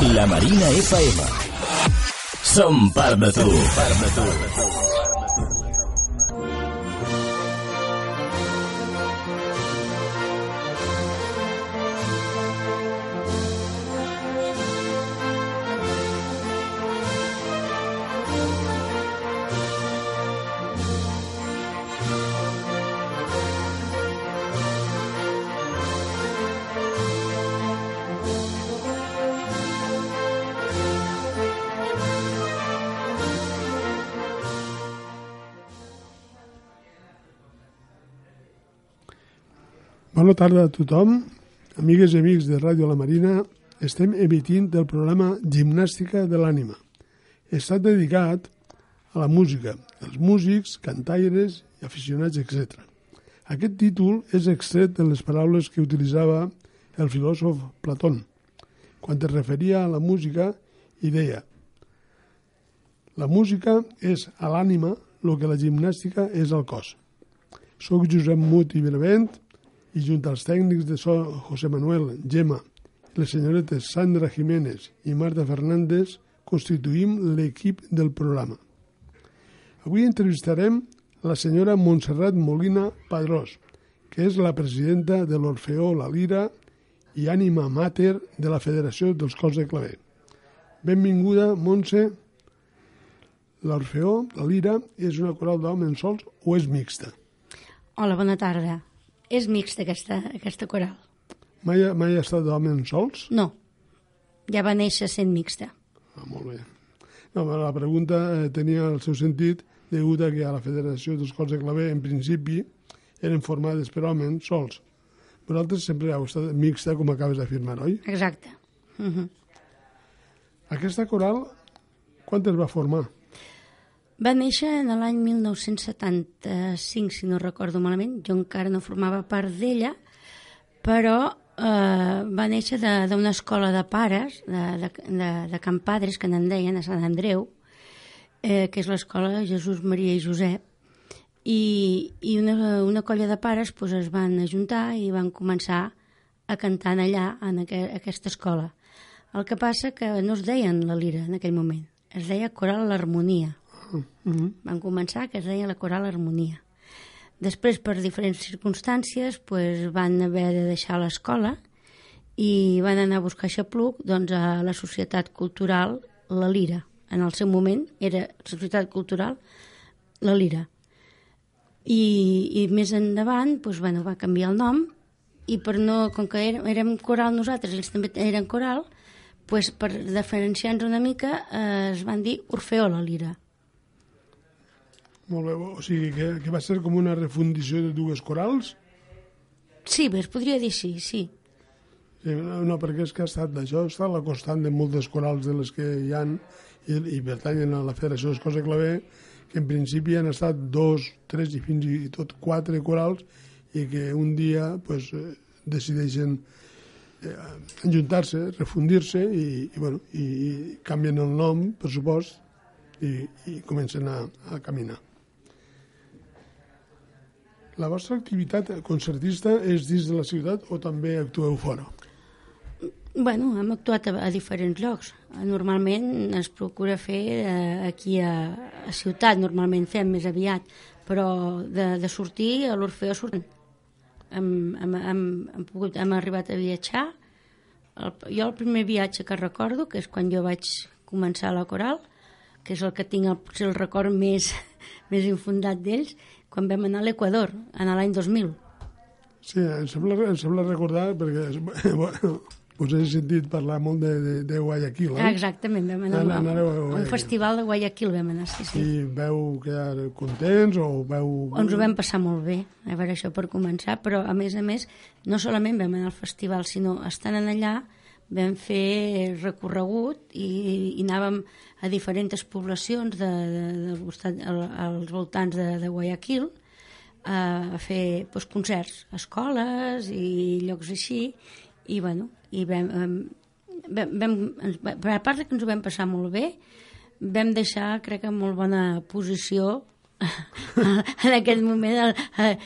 La Marina FM. Som part de tu. Bona tarda a tothom. Amigues i amics de Ràdio La Marina, estem emitint el programa Gimnàstica de l'Ànima. Està dedicat a la música, els músics, cantaires i aficionats, etc. Aquest títol és extret de les paraules que utilitzava el filòsof Platón, quan es referia a la música i deia la música és a l'ànima el que la gimnàstica és al cos. Soc Josep Mut i Benavent, i junt als tècnics de so José Manuel, Gemma, les senyoretes Sandra Jiménez i Marta Fernández constituïm l'equip del programa. Avui entrevistarem la senyora Montserrat Molina Padrós, que és la presidenta de l'Orfeó La Lira i ànima mater de la Federació dels Cors de Claver. Benvinguda, Montse. L'Orfeó, la Lira, és una coral d'homes sols o és mixta? Hola, bona tarda. És mixta aquesta, aquesta coral. Mai, mai ha estat d'homes sols? No, ja va néixer sent mixta. Ah, molt bé. No, la pregunta eh, tenia el seu sentit degut a que a la Federació dels Cors de Claver, en principi, eren formades per homes sols. Vosaltres sempre heu estat mixta, com acabes d'afirmar, oi? Exacte. Uh -huh. Aquesta coral, quan es va formar? Va néixer en l'any 1975, si no recordo malament. Jo encara no formava part d'ella, però eh, va néixer d'una escola de pares, de, de, de, de Can Padres, que n'en deien, a Sant Andreu, eh, que és l'escola Jesús Maria i Josep, i, i una, una colla de pares pues, es van ajuntar i van començar a cantar allà, en aqu aquesta escola. El que passa que no es deien la lira en aquell moment, es deia Coral l'Harmonia. -hmm. Van començar que es deia la Coral Harmonia. Després, per diferents circumstàncies, pues, van haver de deixar l'escola i van anar a buscar xapluc doncs, a la Societat Cultural La Lira. En el seu moment era Societat Cultural La Lira. I, i més endavant doncs, bueno, va canviar el nom i per no, com que érem, érem coral nosaltres, ells també eren coral, doncs, per diferenciar-nos una mica eh, es van dir Orfeó La Lira. Molt bé, o sigui que, que va ser com una refundició de dues corals? Sí, es podria dir sí, sí. Sí, no, perquè és que ha estat això, ha estat la constant de moltes corals de les que hi han i, i pertanyen a la Federació de Claver, que en principi han estat dos, tres i fins i tot quatre corals i que un dia pues, eh, decideixen eh, enjuntar-se, refundir-se i, i, bueno, i, i canvien el nom, per supost, i, i comencen a, a caminar. La vostra activitat concertista és dins de la ciutat o també actueu fora? Bueno, hem actuat a, a diferents llocs. Normalment es procura fer eh, aquí a, a ciutat, normalment fem més aviat, però de, de sortir a l'Orfeó sortim. Hem, hem, hem, hem, pogut, hem arribat a viatjar. El, jo el primer viatge que recordo, que és quan jo vaig començar la coral, que és el que tinc el, potser el record més, més infundat d'ells, quan vam anar a l'Equador, en l'any 2000. Sí, em sembla, em sembla recordar, perquè bueno, us he sentit parlar molt de, de, de Guayaquil? Ah, exactament, vam anar An- a, anàreu a a un festival de Guayaquil, vam anar, sí, sí. I veu quedar contents o veu... Ens ho vam passar molt bé, a veure això per començar, però a més a més, no solament vam anar al festival, sinó estant en allà vam fer recorregut i, i anàvem a diferents poblacions de, de, costat, al, als voltants de, de Guayaquil a, a fer doncs, concerts, a escoles i llocs així, i bueno, i vam, vam, vam, ens, a part de que ens ho vam passar molt bé, vam deixar, crec que en molt bona posició en aquest moment el, eh,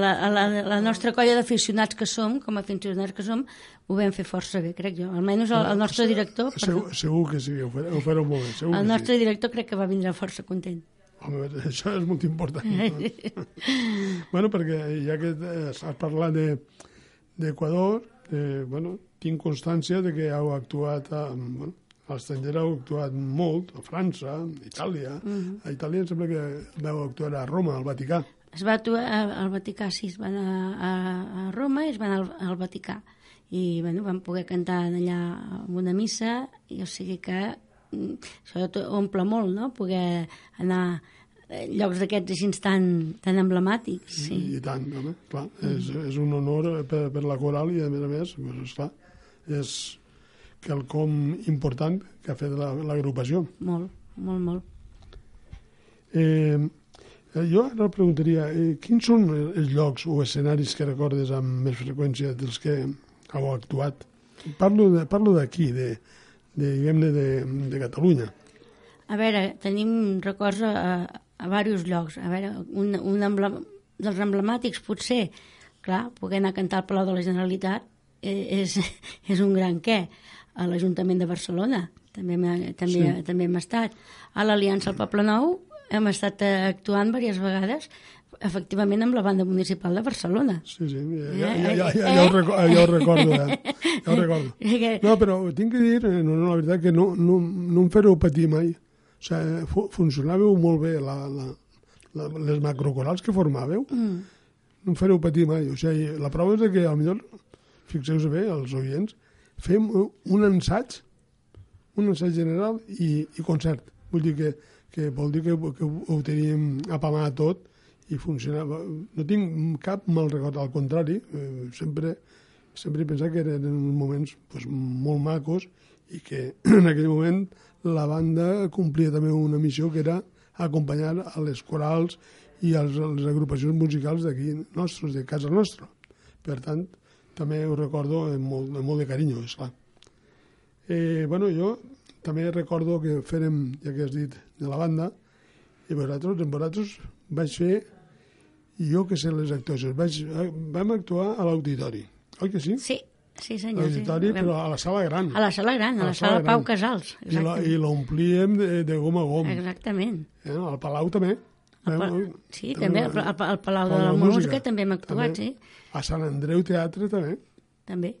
la, la, la nostra colla d'aficionats que som, com a aficionats que som, ho vam fer força bé, crec jo. Almenys el, el nostre director... Segur, segur que sí, ho fareu, ho fareu molt bé. Segur el nostre sí. director crec que va vindre força content. Home, això és molt important. No? bueno, perquè ja que parlat de d'Equador, eh, bueno, tinc constància de que heu actuat a, bueno, a l'estranger heu actuat molt, a França, a Itàlia. Uh -huh. A Itàlia em sembla que vau actuar a Roma, al Vaticà. Es va actuar al Vaticà, sí, es van a, a, a Roma i es van al, al Vaticà. I bueno, vam poder cantar allà en una missa, i o sigui que mm, això omple molt, no?, poder anar a llocs d'aquests així tan, tan emblemàtics. Sí. I, i tant, home, clar. Mm. És, és un honor per, per la coral i, a més a més, pues, esclar, és quelcom important que ha fet l'agrupació. Molt, molt, molt. Eh, jo ara preguntaria, eh, quins són els llocs o escenaris que recordes amb més freqüència dels que heu actuat? Parlo de, parlo d'aquí, de, de, diguem-ne, de, de Catalunya. A veure, tenim records a, a, a diversos llocs. A veure, un, un emblem, dels emblemàtics potser, clar, poder anar a cantar al Palau de la Generalitat eh, és, és un gran què. A l'Ajuntament de Barcelona també, també, sí. també hem estat. A l'Aliança al Poble Nou hem estat eh, actuant diverses vegades efectivament amb la banda municipal de Barcelona. Sí, sí, ja, ja, ja, ja, ja, ho, recordo, ja ho recordo, ja, ja ho recordo. No, però tinc que dir, eh, no, no, la veritat, que no, no, no em fareu patir mai. O sigui, fu funcionàveu molt bé la, la, la, les macrocorals que formàveu, mm. no em fareu patir mai. O sigui, la prova és que, millor fixeu-vos bé, els oients, fem un ensaig, un ensaig general i, i concert. Vull dir que, que vol dir que, que ho teníem apamat tot i funcionava. No tinc cap mal record, al contrari, eh, sempre, sempre he pensat que eren uns moments pues, molt macos i que en aquell moment la banda complia també una missió que era acompanyar a les corals i a les, a les agrupacions musicals d'aquí nostres, de casa nostra. Per tant, també ho recordo amb molt, amb molt de carinyo, esclar. Eh, bueno, jo també recordo que fèrem, ja que has dit, de la banda, i vosaltres, amb vosaltres vaig fer, jo que sé les actuacions, vaig, vam actuar a l'auditori, oi que sí? Sí, sí senyor. L'auditori, sí. però a la sala gran. A la sala gran, a, a la, sala, sala Pau Casals. Exacte. I l'omplíem de, de gom a gom. Exactament. Eh, al Palau també. El pa... Sí, també, al, al, al Palau de la, la Música, música també hem actuat, també. sí. A Sant Andreu Teatre també. També.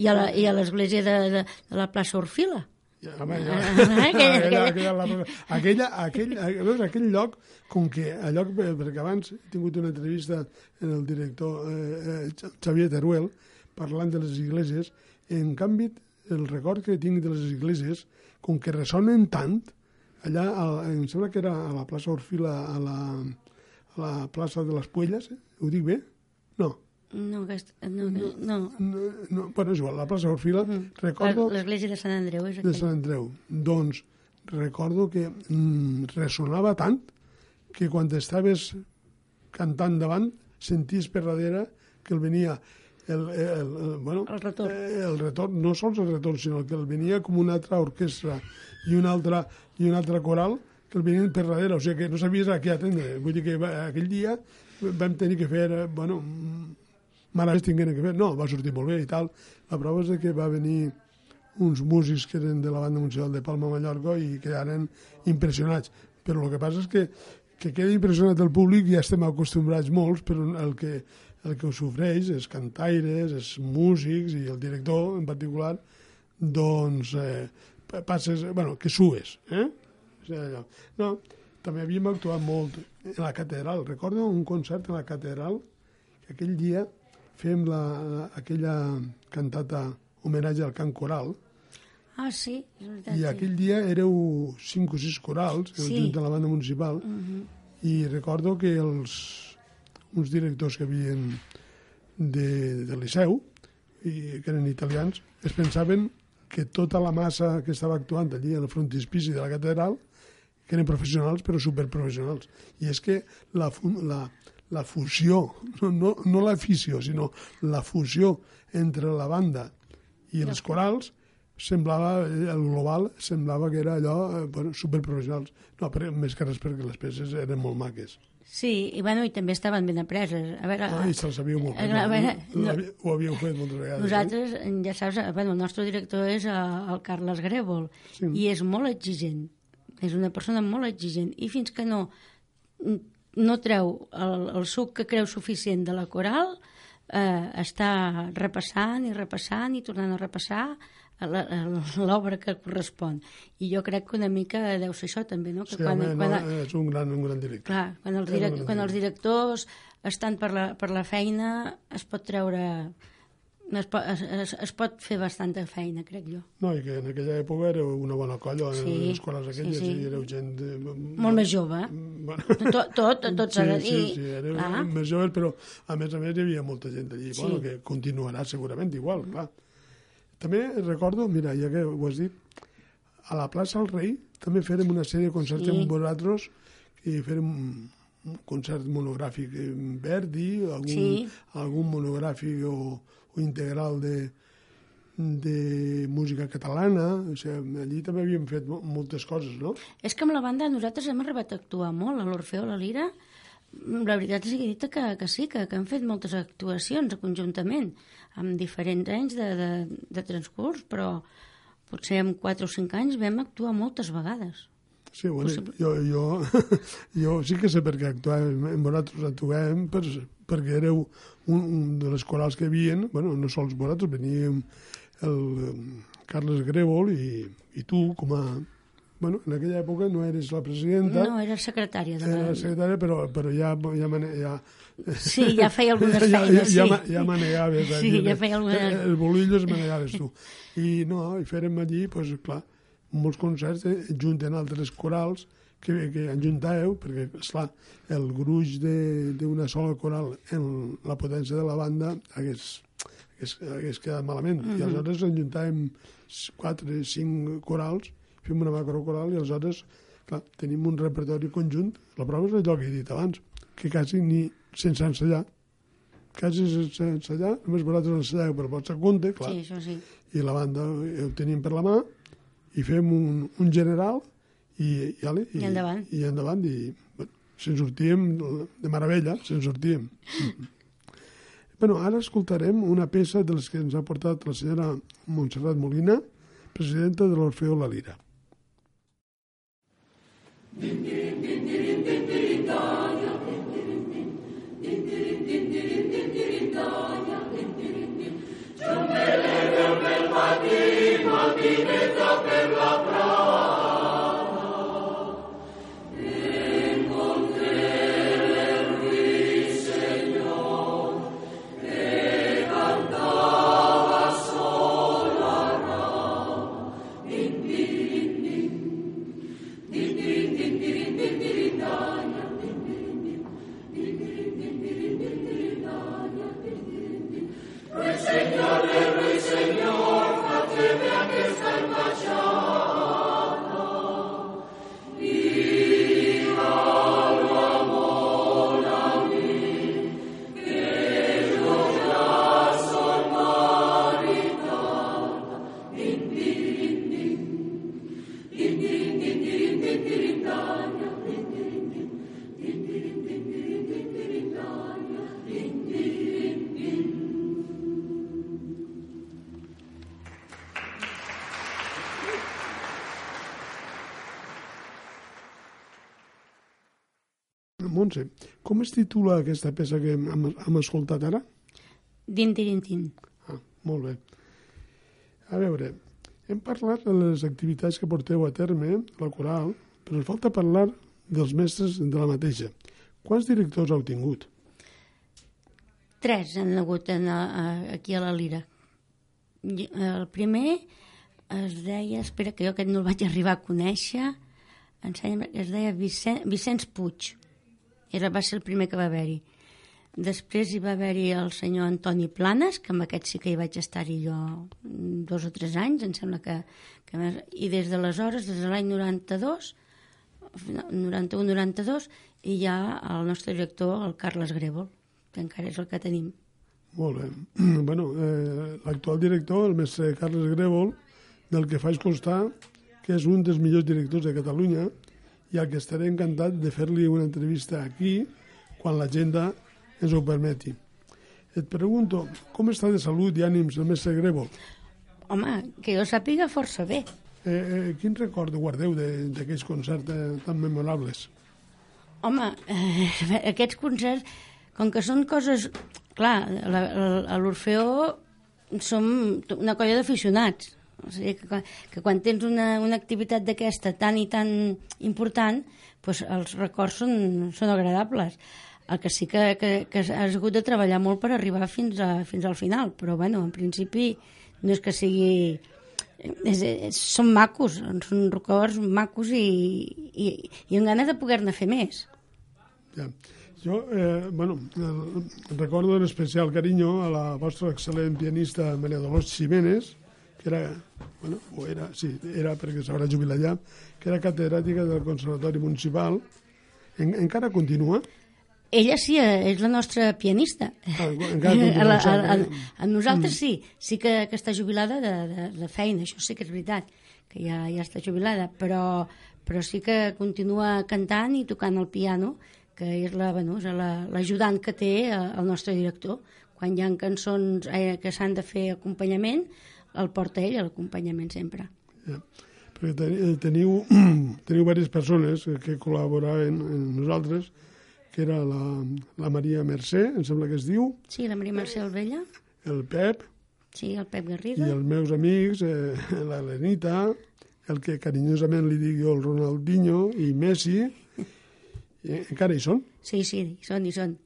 A la, i a l'església de, de, de la plaça Orfila. Ja, home, ja. aquella, aquella, aquella, aquella, aquell, veus, aquell lloc, com que allò, perquè abans he tingut una entrevista en el director eh, eh, Xavier Teruel parlant de les iglesias, en canvi el record que tinc de les iglesias, com que ressonen tant, allà, em sembla que era a la plaça Orfila, a la, a la plaça de les Puelles, eh? ho dic bé? No, no, aquest, no, no, no. no, no bueno, és igual, la plaça Orfila, mm. recordo... L'església de Sant Andreu és aquell. De Sant Andreu. Doncs recordo que mm, ressonava tant que quan estaves cantant davant senties per darrere que el venia el, el, el, bueno, el retorn. Eh, el retorn, no sols el retorn, sinó que el venia com una altra orquestra i una altra, i una altra coral que el venien per darrere, o sigui que no sabies a què atendre. Vull dir que aquell dia vam tenir que fer, eh, bueno, maraves tingueren que fer. No, va sortir molt bé i tal. La prova és que va venir uns músics que eren de la banda municipal de Palma Mallorca i quedaren impressionats. Però el que passa és que, que queda impressionat el públic ja estem acostumbrats molts, però el que, el que ho sofreix és cantaires, és músics i el director en particular, doncs eh, passes, bueno, que sues, eh? No, també havíem actuat molt en la catedral. Recordo un concert en la catedral que aquell dia fem la, la, aquella cantata homenatge al cant coral. Ah, sí, és veritat. I sí. aquell dia éreu cinc o sis corals, sí. junt a la banda municipal, uh -huh. i recordo que els, uns directors que havien de, de Liceu, i que eren italians, es pensaven que tota la massa que estava actuant allí al frontispici de la catedral que eren professionals, però superprofessionals. I és que la, la, la fusió, no, no, no l'afició, sinó la fusió entre la banda i els corals semblava, el global semblava que era allò, eh, bueno, superprofessionals. No, però més que res perquè les peces eren molt maques. Sí, i, bueno, i també estaven ben apreses. A veure, Ah, I se'ls sabíeu molt bé. a veure, no, no, Ho havíeu fet moltes vegades. nosaltres, ja saps, eh, bueno, el nostre director és eh, el Carles Grèvol Sí. i és molt exigent. És una persona molt exigent i fins que no no treu el, el suc que creu suficient de la coral eh, està repassant i repassant i tornant a repassar l'obra que correspon. I jo crec que una mica deu ser això també, no? Que Sí, home, no, és un gran, un gran director. Clar, quan un direct, quan els directors estan per la, per la feina es pot treure... Es pot, es, es, es pot fer bastanta feina, crec jo. No, i que en aquella època era una bona colla, Sí, en les escoles aquelles, sí, sí. éreu gent... De, Molt més jove. Bueno, Tot, tot, tot s'ha de dir. Sí, sí, éreu Clar. més joves, però a més a més hi havia molta gent allí, Sí. bueno, que continuarà segurament igual, clar. També recordo, mira, ja que ho has dit, a la plaça del Rei també fèrem una sèrie de concerts Sí. amb vosaltres i fèrem un concert monogràfic en Verdi, algun, Sí. algun monogràfic o, o integral de, de música catalana, o sigui, allí també havíem fet mo- moltes coses, no? És que amb la banda nosaltres hem arribat a actuar molt, a l'Orfeo, a la Lira. La veritat és que, que, que sí, que, que han fet moltes actuacions conjuntament, amb diferents anys de, de, de transcurs, però potser en 4 o 5 anys vam actuar moltes vegades. Sí, bueno, jo, jo, jo sí que sé per què actuàvem, en vosaltres actuàvem per, perquè éreu un, un de les corals que havien, bueno, no sols vosaltres, veníem el Carles Grèvol i, i tu com a... Bueno, en aquella època no eres la presidenta, No, era secretària de era secretària, però, però ja, ja, ja, Sí, ja feia algunes ja, feines, ja, sí. ja, ja manegaves. Sí, ja feia algunes- eh, El bolillo es manegaves tu. I no, i fèrem allí, doncs, clar, molts concerts eh, junten altres corals que, que enjuntàveu, perquè, esclar, el gruix de- d'una sola coral en la potència de la banda hagués, hagués, hagués quedat malament. I aleshores enjuntàvem quatre, cinc corals, fem una macrocoral i aleshores, clar, tenim un repertori conjunt. La prova és allò que he dit abans, que quasi ni sense ensenyar, quasi sense ensenyar, només vosaltres enselleu per vostre compte, clar, Sí, això sí. i la banda ho tenim per la mà, i fem un, un general, i, i, ale, I endavant. I endavant, i bueno, se'n sortíem de meravella, se'n sortíem. bueno, ara escoltarem una peça de les que ens ha portat la senyora Montserrat Molina, presidenta de l'Orfeo La Lira. Montse, es titula aquesta peça que hem, hem escoltat ara? Din, tirin, tin. Ah, molt bé. A veure, hem parlat de les activitats que porteu a terme, la coral, però ens falta parlar dels mestres de la mateixa. Quants directors heu tingut? Tres han hagut en, a, aquí a la Lira. El primer es deia, espera que jo aquest no el vaig arribar a conèixer, em sembla que es deia Vicent, Vicenç Puig. Era, va ser el primer que va haver-hi. Després hi va haver-hi el senyor Antoni Planes, que amb aquest sí que hi vaig estar-hi jo dos o tres anys, em sembla que... que I des d'aleshores, des de l'any 92, 91-92, i hi ha el nostre director, el Carles Grèvol, que encara és el que tenim. Molt bé. bueno, eh, l'actual director, el mestre Carles Grèvol, del que faig constar que és un dels millors directors de Catalunya i al que estaré encantat de fer-li una entrevista aquí quan l'agenda ens ho permeti. Et pregunto, com està de salut i ànims el mestre Grebo? Home, que jo sàpiga força bé. Eh, eh, quin record guardeu de- d'aquells concerts eh, tan memorables? Home, eh, aquests concerts, com que són coses... Clar, la- la- a l'Orfeó som una colla d'aficionats. O sigui, que, quan- que quan tens una, una activitat d'aquesta tan i tan important, doncs els records són, són agradables. El que sí que, que, que has hagut de treballar molt per arribar fins, a, fins al final, però bueno, en principi no és que sigui... És, és, són macos, són records macos i, i, i amb ganes de poder-ne fer més. Ja. Jo, eh, bueno, el, recordo en especial carinyo a la vostra excel·lent pianista Maria Dolors Ximénez, que era, bueno, o era, sí, era perquè s'haurà jubilat ja, que era catedràtica del Conservatori Municipal. En, encara continua? Ella sí, eh, és la nostra pianista. Ah, encara continua, a, la, sigui a, a, que- a nosaltres sí, sí que, que està jubilada de, de, de feina, això sí que és veritat, que ja, ja està jubilada, però, però sí que continua cantant i tocant el piano, que és la, bueno, la- que té eh, el nostre director. Quan hi ha cançons eh, que s'han de fer acompanyament, el porta ell, l'acompanyament sempre. Ja. Perquè eh, teniu, teniu diverses persones que, col·laboraven amb nosaltres, que era la, la Maria Mercè, em sembla que es diu, Sí, la Maria Mercè Alvella, el Pep, sí, el Pep i Garriga, els meus amics, eh, l'Helenita, el que carinyosament li dic jo el Ronaldinho i Messi, i encara hi són, sí, sí, hi són, hi són.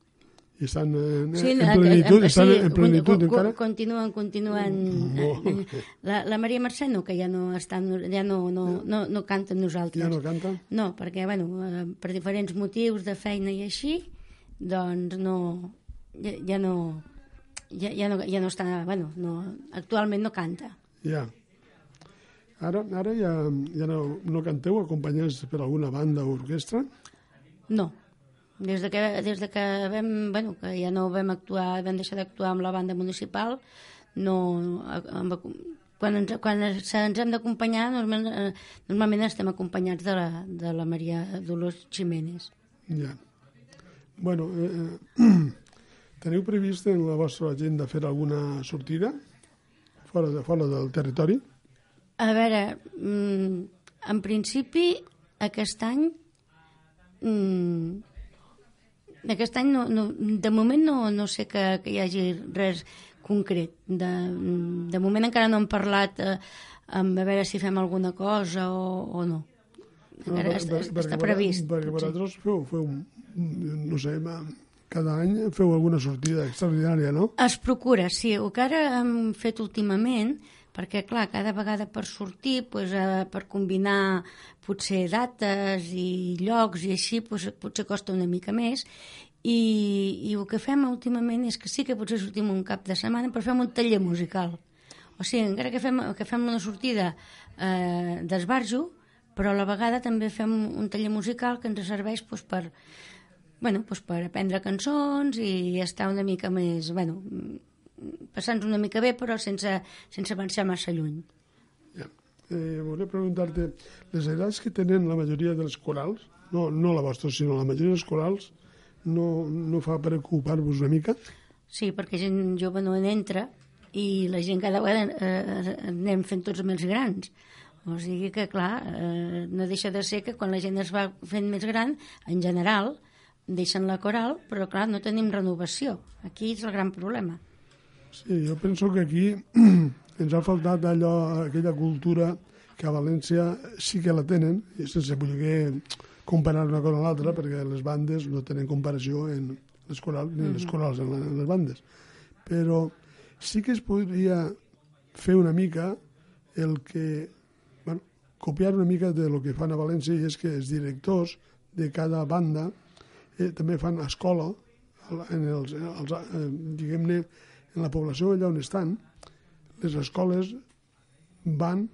I estan en, Sí, en plenitud, eh, estan sí, en plenitud con- encara. Continuen, continuen... Eh, La, la Maria Mercè no, que ja no, està, ja no, no, no, no canta amb nosaltres. Ja no canta? No, perquè, bueno, eh, per diferents motius de feina i així, doncs no... Ja, ja no... Ja, ja, no, ja no està... Bueno, no, actualment no canta. Ja. Ara, ara ja, ja no, no canteu acompanyats per alguna banda o orquestra? No. Des de que, des de que vam, bueno, que ja no vam actuar, vam deixar d'actuar amb la banda municipal, no, amb, quan ens, quan ens hem d'acompanyar, normal, eh, normalment estem acompanyats de la, de la Maria Dolors Jiménez. Ja. Bueno, eh, eh, teniu previst en la vostra agenda fer alguna sortida fora, de, fora del territori? A veure, mm, en principi, aquest any... Mm, aquest any, no, no, de moment, no, no sé que, que hi hagi res concret. De, de moment encara no hem parlat eh, amb a veure si fem alguna cosa o, o no. Encara per- està, per- perquè està previst. Perquè vosaltres feu, feu, no sé, cada any feu alguna sortida extraordinària, no? Es procura, sí. El que ara hem fet últimament, perquè, clar, cada vegada per sortir, pues, eh, per combinar potser dates i llocs i així, pues, potser costa una mica més. I, I el que fem últimament és que sí que potser sortim un cap de setmana, però fem un taller musical. O sigui, encara que fem, que fem una sortida eh, d'esbarjo, però a la vegada també fem un taller musical que ens serveix pues, per, bueno, pues per aprendre cançons i estar una mica més, bueno, passant una mica bé, però sense, sense avançar massa lluny. Ja. Eh, volia preguntar-te, les edats que tenen la majoria dels corals, no, no la vostra, sinó la majoria dels corals, no, no fa preocupar-vos una mica? Sí, perquè gent jove no en entra i la gent cada vegada eh, anem fent tots més grans. O sigui que, clar, eh, no deixa de ser que quan la gent es va fent més gran, en general, deixen la coral, però, clar, no tenim renovació. Aquí és el gran problema. Sí, jo penso que aquí ens ha faltat allò, aquella cultura que a València sí que la tenen, i sense voler comparar una cosa amb l'altra, perquè les bandes no tenen comparació en les corals, ni les corals en, la- en les bandes. Però sí que es podria fer una mica el que, bueno, copiar una mica de lo que fan a València i és que els directors de cada banda eh, també fan escola en els, els, eh, diguem-ne, en la població allà on estan, les escoles van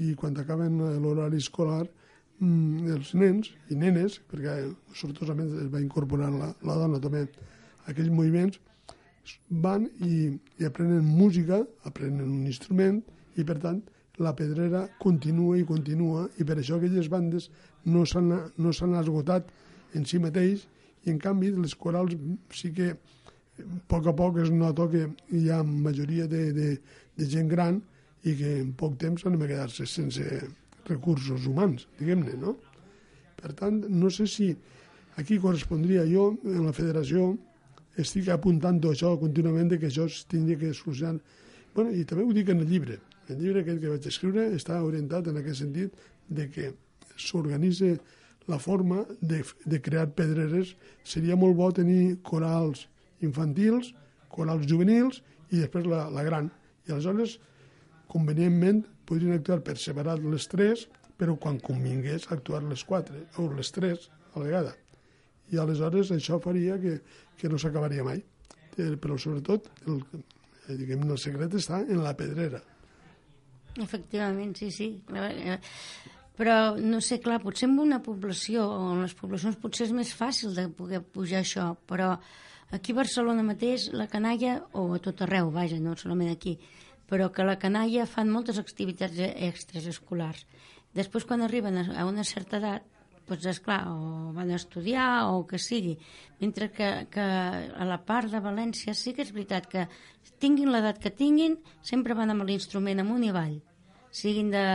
i quan acaben eh, l'horari escolar mm, els nens i nenes, perquè sortosament es va incorporar la, la dona també a aquells moviments, van i, i aprenen música, aprenen un instrument i per tant la pedrera continua i continua i per això aquelles bandes no s'han no esgotat en si mateix i en canvi les corals sí que a poc a poc es nota que hi ha majoria de, de, de gent gran i que en poc temps han de quedar-se sense recursos humans, diguem-ne, no? Per tant, no sé si aquí correspondria jo, en la federació, estic apuntant això contínuament que això es tingui que solucionar. Bueno, I també ho dic en el llibre. El llibre aquest que vaig escriure està orientat en aquest sentit de que s'organitza la forma de, de crear pedreres. Seria molt bo tenir corals infantils, corals juvenils i després la, la gran. I aleshores, convenientment, podrien actuar per separat les tres, però quan convingués actuar les quatre, o les tres a la vegada. I aleshores això faria que, que no s'acabaria mai. Eh, però sobretot, el, eh, diguem, el secret està en la pedrera. Efectivament, sí, sí. Eh, però, no sé, clar, potser en una població, o en les poblacions potser és més fàcil de poder pujar això, però aquí a Barcelona mateix la canalla, o a tot arreu, vaja, no solament aquí, però que la canalla fan moltes activitats extres escolars. Després, quan arriben a una certa edat, doncs, esclar, o van estudiar o que sigui. Mentre que, que a la part de València sí que és veritat que tinguin l'edat que tinguin, sempre van amb l'instrument amunt i avall. Siguin de,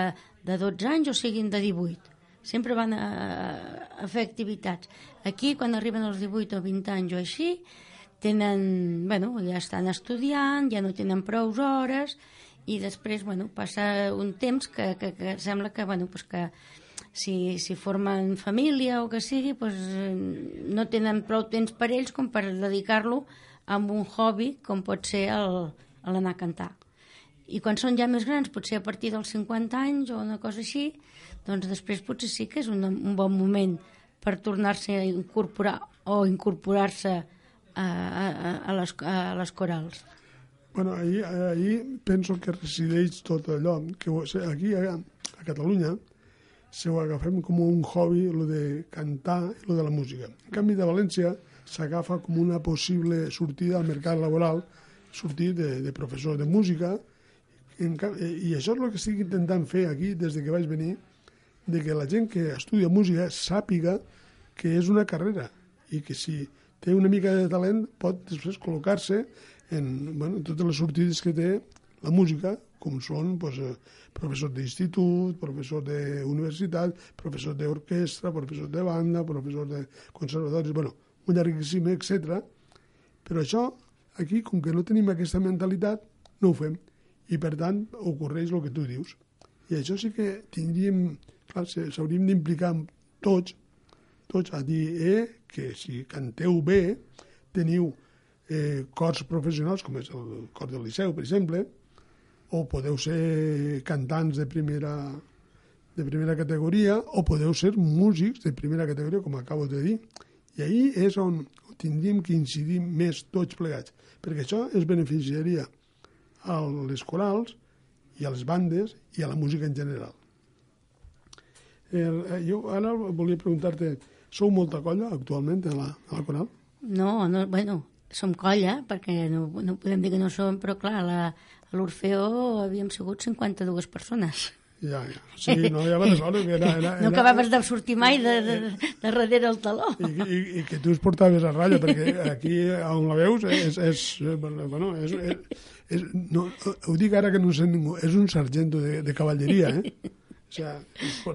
de 12 anys o siguin de 18. Sempre van a, a fer activitats. Aquí, quan arriben als 18 o 20 anys o així, tenen, bueno, ja estan estudiant, ja no tenen prou hores, i després, bueno, passa un temps que, que, que sembla que, bueno, pues que si, si formen família o que sigui, doncs, no tenen prou temps per ells com per dedicar-lo a un hobby com pot ser l'anar a cantar. I quan són ja més grans, potser a partir dels 50 anys o una cosa així, doncs després potser sí que és un, un bon moment per tornar-se a incorporar o incorporar-se a, a, a, les, a les corals. Bueno, ahir, ahir penso que resideix tot allò, que aquí a, a Catalunya si ho agafem com un hobby, lo de cantar i lo de la música. En canvi, de València s'agafa com una possible sortida al mercat laboral, sortir de, de professor de música, en, i això és el que estic intentant fer aquí des de que vaig venir, de que la gent que estudia música sàpiga que és una carrera i que si té una mica de talent pot després col·locar-se en bueno, totes les sortides que té la música, com són pues, eh, professors d'institut, professors d'universitat, professors d'orquestra, professors de banda, professors de conservatoris, bueno, un llarguíssim, etc. Però això, aquí, com que no tenim aquesta mentalitat, no ho fem. I, per tant, ocorreix el que tu dius. I això sí que tindríem, clar, s'hauríem d'implicar tots, tots a dir eh, que si canteu bé, teniu eh, cors professionals, com és el cor del Liceu, per exemple, o podeu ser cantants de primera, de primera categoria o podeu ser músics de primera categoria, com acabo de dir. I ahí és on tindríem que incidir més tots plegats, perquè això es beneficiaria a les corals i a les bandes i a la música en general. Eh, jo ara volia preguntar-te, sou molta colla actualment a la, a la coral? No, no, bueno, som colla, perquè no, no podem dir que no som, però clar, la, a l'Orfeó havíem sigut 52 persones. Ja, ja. Sí, no havia hores que era... era, era no acabaves de sortir mai de, de, de, de darrere el taló. I, i, I que tu es portaves a ratlla, perquè aquí on la veus és... és bueno, és, és, és, no, ho dic ara que no sé ningú, és un sargento de, de cavalleria, eh? O sea,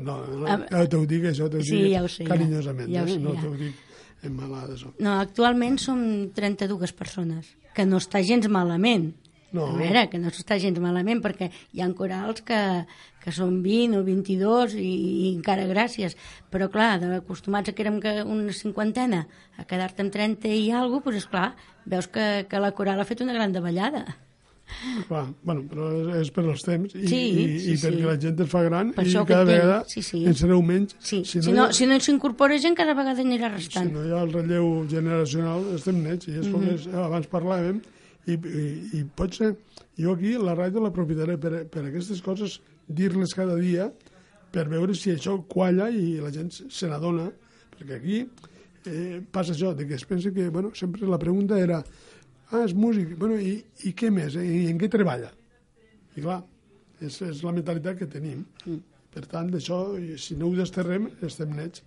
no, no t'ho dic això, t'ho sí, dic ja sé, carinyosament, ja, ja eh? sé, no ja. t'ho dic en malada. Això. No, actualment som 32 persones, que no està gens malament. No. A veure, que no s'està gens malament, perquè hi ha corals que, que són 20 o 22 i, i encara gràcies. Però, clar, acostumats a que érem que una cinquantena, a quedar-te amb 30 i alguna cosa, doncs, esclar, veus que, que la coral ha fet una gran davallada. Clar, bueno, però és, per als temps i, Sí, i, sí, i perquè sí. la gent es fa gran Per i cada vegada sí, sí. en sereu menys. Sí, si, hi no, ha- si no s'incorpora gent, cada vegada anirà si restant. no hi ha el relleu generacional, estem nets. I és com Mhm. és, abans parlàvem, i, i, i pot ser... Jo aquí la ràdio l'aprofitaré per, per aquestes coses, dir-les cada dia, per veure si això qualla i la gent se n'adona, perquè aquí eh, passa això, de que es pensa que, bueno, sempre la pregunta era ah, és músic, bueno, i, i què més? I en què treballa? I clar, És, és la mentalitat que tenim. Mm. Per tant, d'això, si no ho desterrem, estem nets.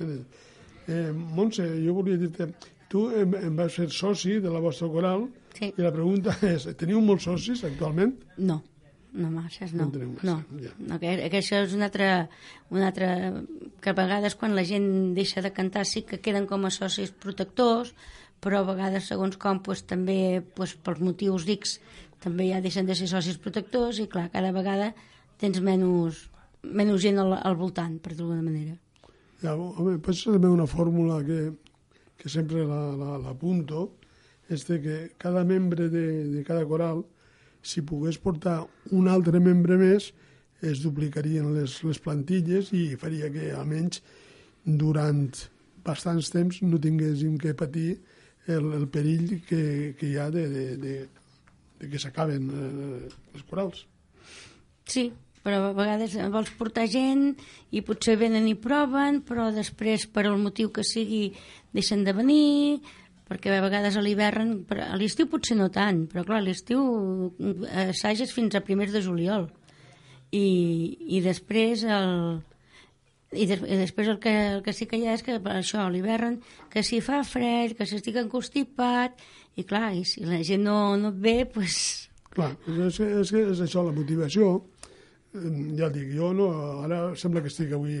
Eh, Montse, jo volia dir-te, tu em, em vas fer soci de la vostra coral Sí. i la pregunta és, teniu molts socis actualment? No, no masses, no. No massa, no. ja. no que, que això és una altra, una altra... que a vegades quan la gent deixa de cantar sí que queden com a socis protectors, però a vegades segons com pues, també pues, pels motius X també ja deixen de ser socis protectors i clar, cada vegada tens menys, menys gent al, al voltant, per dir-ho manera. Ja, home, ser també una fórmula que, que sempre l'apunto, la, l'apunto, és que cada membre de, de cada coral, si pogués portar un altre membre més, es duplicarien les, les plantilles i faria que almenys durant bastants temps no tinguéssim que patir el, el perill que, que hi ha de, de, de, de que s'acaben eh, les corals. Sí, però a vegades vols portar gent i potser venen i proven, però després, per el motiu que sigui, deixen de venir, perquè a vegades a l'hivern, a l'estiu potser no tant, però clar, a l'estiu eh, assages fins a primers de juliol. I, i després el, i, des, i després el que, el que sí que hi ha és que per això, a l'hivern, que si fa fred, que s'estic encostipat, i clar, i si la gent no, no et ve, doncs... Pues... Clar, és, és, és, això, la motivació. Ja dic, jo no, ara sembla que estic avui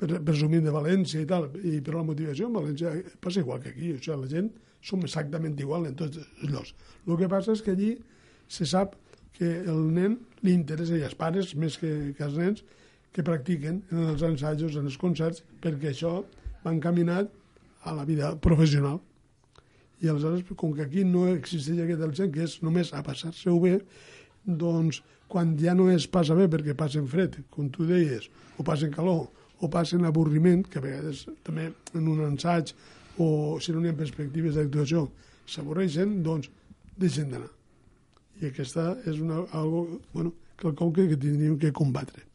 pre- presumint de València i tal, i, però la motivació en València passa igual que aquí, o sigui, la gent som exactament igual en tots els llocs. El que passa és que allí se sap que el nen li interessa, i els pares més que, que els nens, que practiquen en els ensajos, en els concerts, perquè això va encaminat a la vida professional. I aleshores, com que aquí no existeix aquest alcent, que és només a passar-se-ho bé, doncs quan ja no es passa bé perquè passen fred, com tu deies, o passen calor, o passen avorriment, que a vegades també en un ensaig o si no n'hi ha perspectives d'actuació s'avorreixen, doncs deixen d'anar. I aquesta és una, algo, bueno, quelcom que, que tindríem que combatre.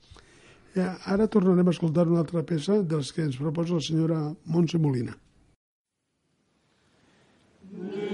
Eh, ara tornarem a escoltar una altra peça dels que ens proposa la senyora Montse Molina. Vuelvo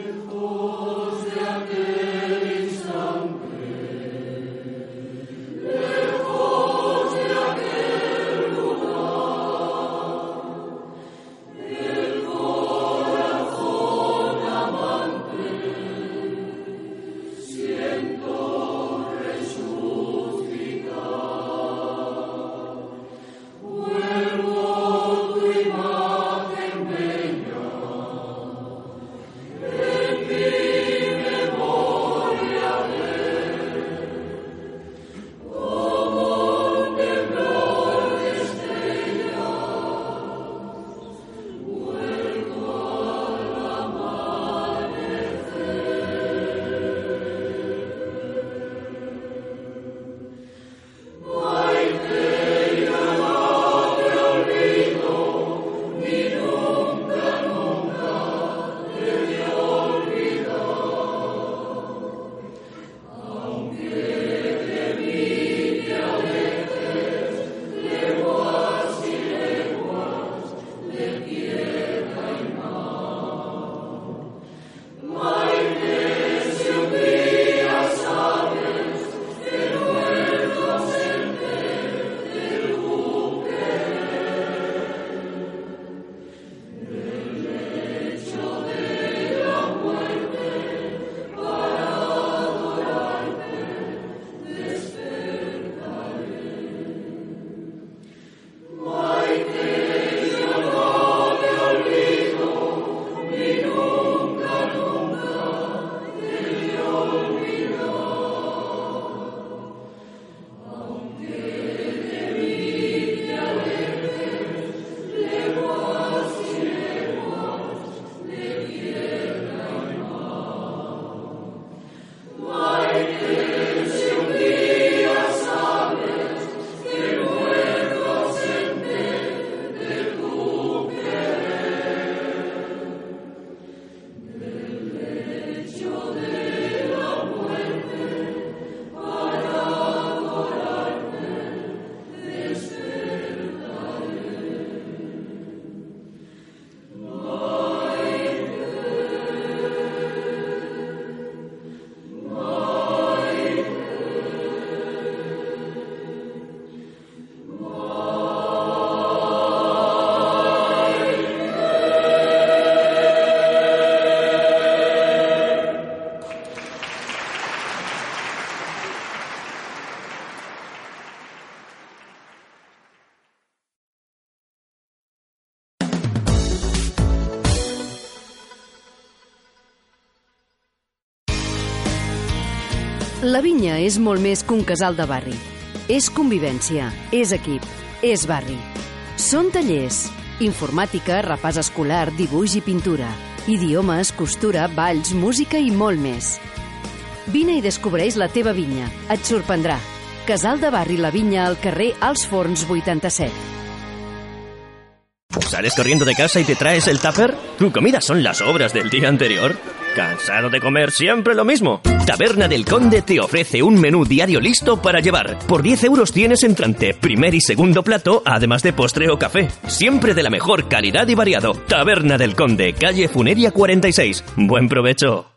La vinya és molt més que un casal de barri. És convivència, és equip, és barri. Són tallers, informàtica, repàs escolar, dibuix i pintura, idiomes, costura, balls, música i molt més. Vine i descobreix la teva vinya. Et sorprendrà. Casal de Barri La Vinya al carrer Els Forns 87. ¿Sales corriendo de casa y te traes el tupper? ¿Tu comida son las obras del día anterior? ¿Cansado de comer siempre lo mismo? Taberna del Conde te ofrece un menú diario listo para llevar. Por 10 euros tienes entrante, primer y segundo plato, además de postre o café. Siempre de la mejor calidad y variado. Taberna del Conde, calle Funeria 46. Buen provecho.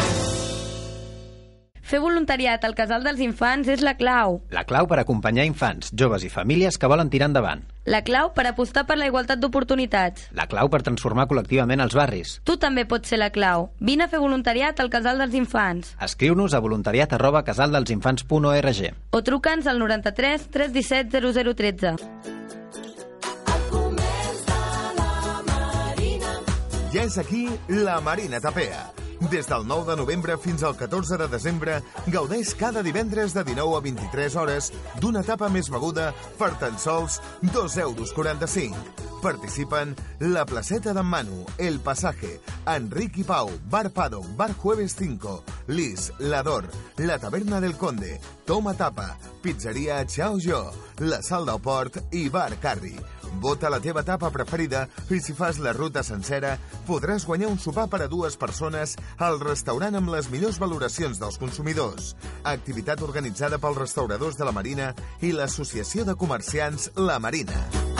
Fer voluntariat al Casal dels Infants és la clau. La clau per acompanyar infants, joves i famílies que volen tirar endavant. La clau per apostar per la igualtat d'oportunitats. La clau per transformar col·lectivament els barris. Tu també pots ser la clau. Vine a fer voluntariat al Casal dels Infants. Escriu-nos a voluntariat arroba casaldelsinfants.org O truca'ns al 93 317 0013. Ja és aquí la Marina Tapea. Des del 9 de novembre fins al 14 de desembre, gaudeix cada divendres de 19 a 23 hores d'una etapa més beguda per tan sols 2 euros 45. Participen La Placeta d'en Manu, El Pasaje, Enric i Pau, Bar Paddock, Bar Jueves 5, Lis, L'Ador, La Taberna del Conde, Toma Tapa, Pizzeria Chao Jo, La Sal del Port i Bar Carri. Vota la teva tapa preferida i si fas la ruta sencera podràs guanyar un sopar per a dues persones al restaurant amb les millors valoracions dels consumidors. Activitat organitzada pels restauradors de la Marina i l'Associació de Comerciants La Marina.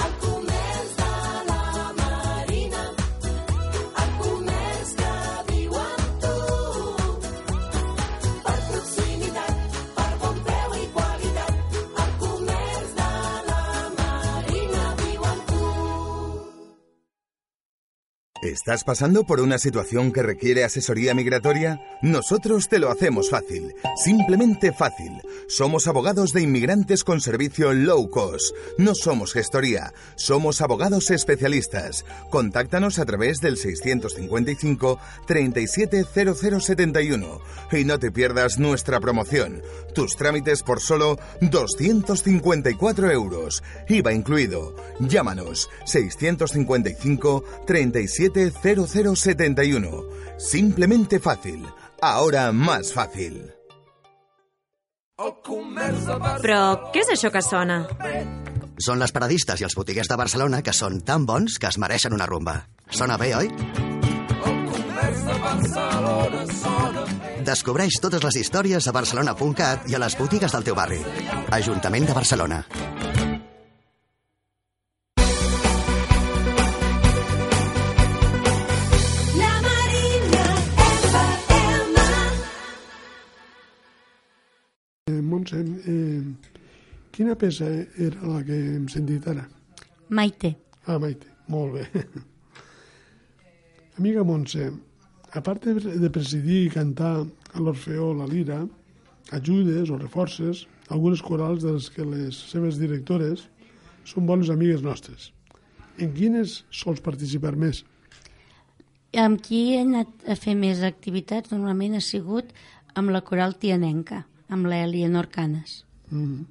¿Estás pasando por una situación que requiere asesoría migratoria? Nosotros te lo hacemos fácil, simplemente fácil. Somos abogados de inmigrantes con servicio low cost. No somos gestoría, somos abogados especialistas. Contáctanos a través del 655 370071 y no te pierdas nuestra promoción. Tus trámites por solo 254 euros, IVA incluido. Llámanos 655 37 0071. Simplemente fácil. Ahora más fácil. Però què és això que sona? Són les paradistes i els botiguers de Barcelona que són tan bons que es mereixen una rumba. Sona bé, oi? Descobreix totes les històries a barcelona.cat i a les botigues del teu barri. Ajuntament de Barcelona. Eh, Montse, eh, quina peça era la que hem sentit ara? Maite. Ah, Maite, molt bé. Amiga Montse, a part de, de presidir i cantar a l'Orfeó la Lira, ajudes o reforces algunes corals de les que les seves directores són bones amigues nostres. En quines sols participar més? Amb qui he anat a fer més activitats normalment ha sigut amb la coral tianenca, amb l'Elianor Canes. Mm -hmm.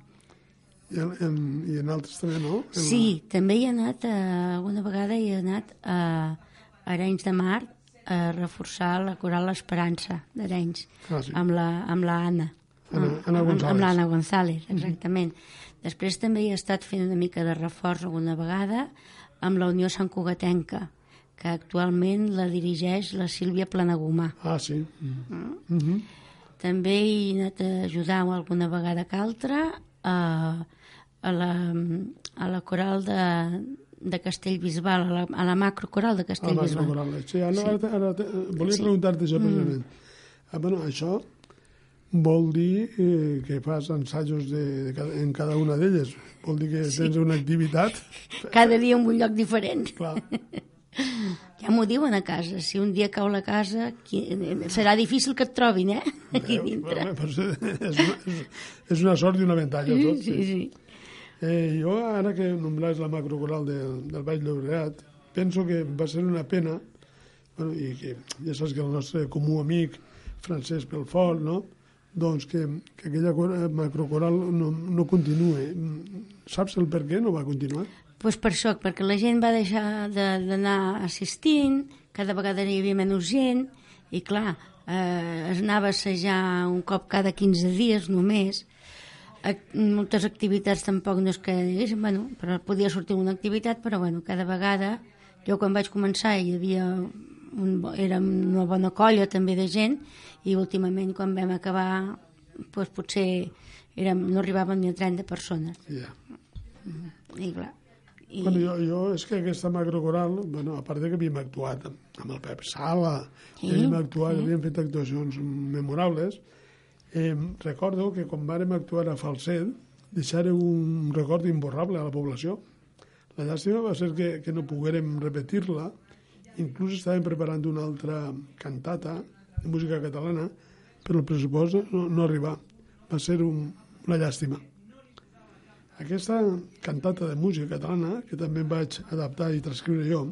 I, en, I en altres també, no? En Sí, també hi he anat, eh, una vegada hi he anat a Arenys de Mar a reforçar la coral L'Esperança d'Arenys, Ah, sí. amb, la, amb la Anna. Anna- Amb- Anna González. Amb l'Anna González, exactament. Després també he estat fent una mica de reforç alguna vegada amb la Unió Sant Cugatenca, que actualment la dirigeix la Sílvia Planagumà. Ah, sí. Mm. -hmm. També he anat a ajudar alguna vegada que altra a, a, la, a la coral de, de Castellbisbal, a la, a la macrocoral de Ah, Castellbisbal. macrocoral. Sí, ara, Sí. ara, ara, ara volia Sí. preguntar-te això Mm. Ah, bueno, això vol dir eh, que fas ensajos de, de cada, en cada una d'elles. Vol dir que Sí. tens una activitat. Cada dia en un lloc diferent. Clar. Ja m'ho diuen a casa. Si un dia cau la casa, qui... serà difícil que et trobin, eh? Aquí dintre. Pues, és, una, és, una sort i una. Sí, tot, sí, sí. Eh, jo, ara que nombraves la macrocoral del, del Baix Llobregat, penso que va ser una pena, bueno, i que ja saps que el nostre comú amic Francesc Pelfort, no? doncs que, que aquella cor- macrocoral no, no continue. Saps el per què no va continuar? Pues per això, perquè la gent va deixar de- d'anar assistint, cada vegada hi havia menys gent, i clar, eh, es anava a assajar un cop cada 15 dies només, Ac moltes activitats tampoc no és que hagués, bueno, però podia sortir una activitat, però bueno, cada vegada, jo quan vaig començar hi havia un, era una bona colla també de gent, i últimament quan vam acabar, doncs potser érem, no arribaven ni a 30 persones. Ja. I clar, I... Bueno, jo, jo és que aquesta macrocoral, bueno, a part de que havíem actuat amb el Pep Sala, Sí, havíem actuat, sí. havíem fet actuacions memorables, eh, recordo que quan vàrem actuar a Falset, deixaré un record imborrable a la població. La llàstima va ser que, que no poguérem repetir-la, inclús estàvem preparant una altra cantata de música catalana, però el pressupost no, no arribà. Va ser un, una llàstima. Aquesta cantata de música catalana, que també vaig adaptar i transcriure jo,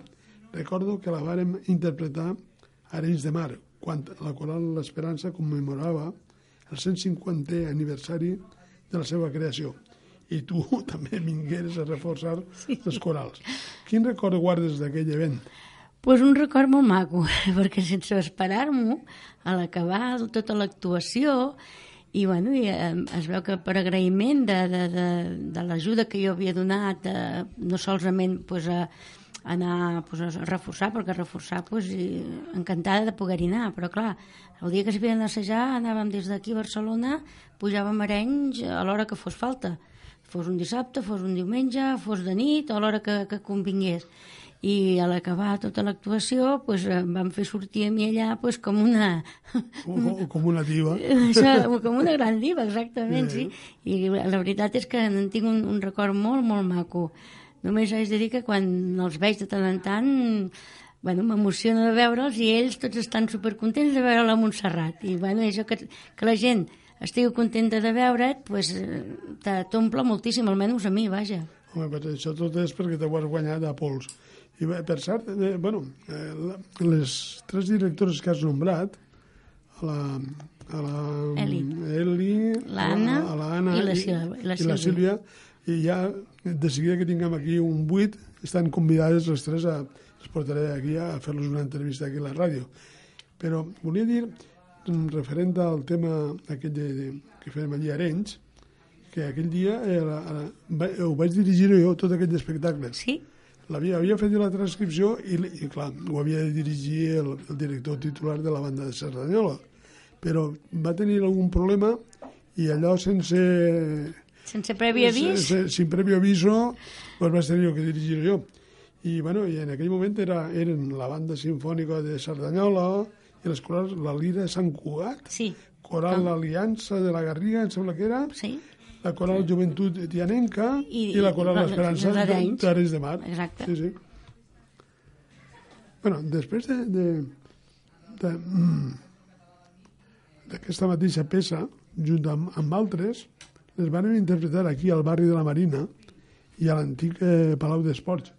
recordo que la vàrem interpretar a Arenys de Mar, quan la Coral L'Esperança commemorava el 150è aniversari de la seva creació. I tu també vingueres a reforçar sí. les corals. Quin record guardes d'aquell event? pues un record molt maco, perquè sense esperar-m'ho, a l'acabar tota l'actuació, i, bueno, i eh, es veu que per agraïment de, de, de, de l'ajuda que jo havia donat, eh, no solament pues, a, anar pues, a reforçar, perquè reforçar pues, i, encantada de poder-hi anar, però clar, el dia que s'havia d'assajar anàvem des d'aquí a Barcelona, pujàvem a Arenys a l'hora que fos falta, fos un dissabte, fos un diumenge, fos de nit a l'hora que, que convingués i a l'acabar tota l'actuació pues, em van fer sortir a mi allà pues, com una... Com, com una diva. Això, com una gran diva, exactament, Sí. sí. I la veritat és que en tinc un, un record molt, molt maco. Només haig de dir que quan els veig de tant en tant, bueno, m'emociona de veure'ls i ells tots estan supercontents de veure la Montserrat. I bueno, això que, que la gent estigui contenta de veure't, pues, eh, t'omple moltíssim, almenys a mi, vaja. Home, però això tot és perquè t'ho has guanyat a pols. I per cert, eh, bueno, eh, les tres directores que has nombrat, a la, a la Eli. Eli L'Anna a la i la Sil- la i la Sílvia. I ja de seguida que tinguem aquí un buit, estan convidades les tres a, els portaré aquí a fer-los una entrevista aquí a la ràdio. Però volia dir, mm, referent al tema aquell de, de, que fèiem allí a Arenys, que aquell dia la, va, ho vaig dirigir jo, tot aquell espectacle. Sí? L'havia havia fet la transcripció i, i, clar, ho havia de dirigir el, el director titular de la banda de Cerdanyola. Però va tenir algun problema i allò sense... Sense previ avís? se- Sin previo aviso, pues vaig tenir que dirigir jo. I, bueno, i en aquell moment era, eren la banda sinfònica de Cerdanyola i les corals, la Lira de Sant Cugat, sí. Coral l'Aliança de la Garriga, em sembla que era, sí. La Coral Joventut Tianenca i, I- la Coral de- d'Arenys. de Mar. Exacte. Sí, sí. Bueno, després de, de, de, mm, d'aquesta mateixa peça, junt amb, amb altres, les van interpretar aquí al barri de la Marina i a l'antic eh, Palau d'Esports,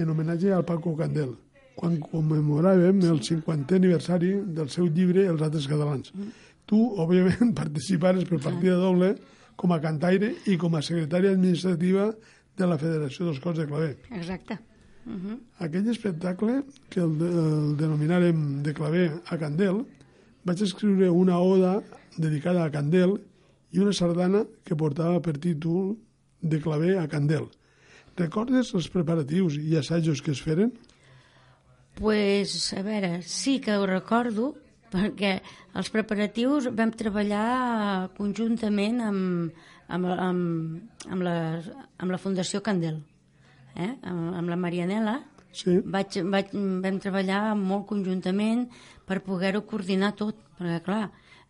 en homenatge al Paco Candel, quan commemoràvem el 50è aniversari del seu llibre Els altres catalans. Tu, òbviament, participares per partida doble com a cantaire i com a secretària administrativa de la Federació dels Cors de Claver. Exacte. Uh -huh. Aquell espectacle, que el, el denominàrem de claver a Candel, vaig escriure una oda dedicada a Candel i una sardana que portava per títol de claver a Candel. Recordes els preparatius i assajos que es feren? pues, a veure, sí que ho recordo, perquè els preparatius vam treballar conjuntament amb, amb, amb, amb, la, amb la Fundació Candel, eh? amb, amb la Marianela. Sí. Vaig, vaig, vam treballar molt conjuntament per poder-ho coordinar tot, perquè clar,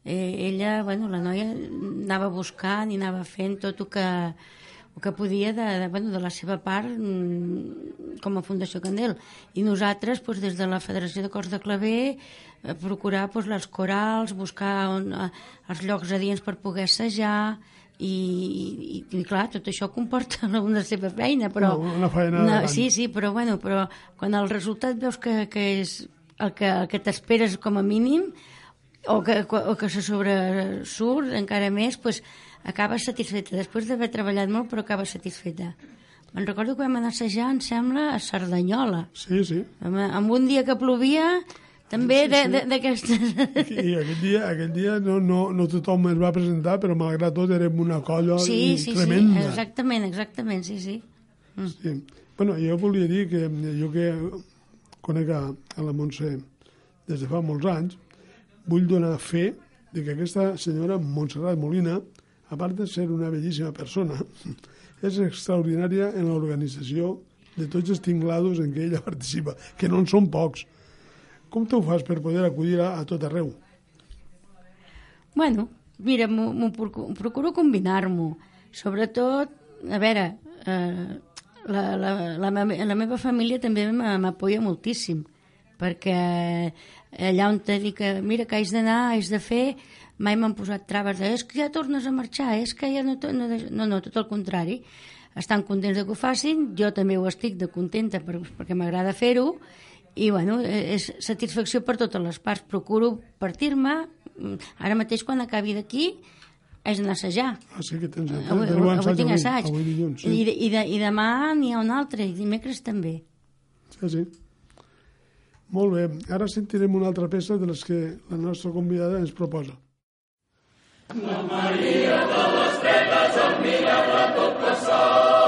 eh, ella, bueno, la noia anava buscant i anava fent tot el que, el que podia de, de, bueno, de la seva part mm, com a Fundació Candel. I nosaltres, doncs, des de la Federació de Cors de Claver, procurar doncs, les corals, buscar on, eh, els llocs adients per poder assajar, i, i, i clar, tot això comporta una seva feina, però... Una- una feina davant. sí, sí, però bueno, però quan el resultat veus que, que és el que, el que t'esperes com a mínim, o que, o que se sobresurt encara més, doncs acabes satisfeta. Després d'haver treballat molt, però acabes satisfeta. Me'n recordo que vam anar a assajar, em sembla, a Cerdanyola. Sí, sí. Amb, amb un dia que plovia, també Sí, de- sí. d'aquestes... I aquell dia, aquell dia no, no, no tothom es va presentar, però malgrat tot érem una colla Sí, sí, sí, tremenda. exactament, exactament, sí, sí. Mm. Sí. Bueno, jo volia dir que jo que conec a, a la Montse des de fa molts anys, vull donar fe de que aquesta senyora Montserrat Molina, a part de ser una bellíssima persona, és extraordinària en l'organització de tots els tinglados en què ella participa, que no en són pocs. Com t'ho fas per poder acudir a, a tot arreu? Bueno, mira, m'ho m'ho procu- procuro combinar-m'ho. Sobretot, a veure, eh, la, la, la, me- la meva família també m'a- m'apoya moltíssim, perquè allà on te dic que, mira, que haig d'anar, haig de fer, mai m'han posat traves de, és que ja tornes a marxar, és que ja no... No, no, no tot el contrari. Estan contents de que ho facin, jo també ho estic de contenta per, perquè m'agrada fer-ho, i bueno, eh, és satisfacció per totes les parts. Procuro partir-me, mm, ara mateix quan acabi d'aquí haig d'anar a assajar. Ah, sí que tens, tens, Avui, avui, avui tinc assaig. Avui dilluns, sí. I, de, i, de, I demà n'hi ha un altre, i dimecres també. Sí, sí. Molt bé. Ara sentirem una altra peça de les que la nostra convidada ens proposa. La Maria de les penes admirava tot passar.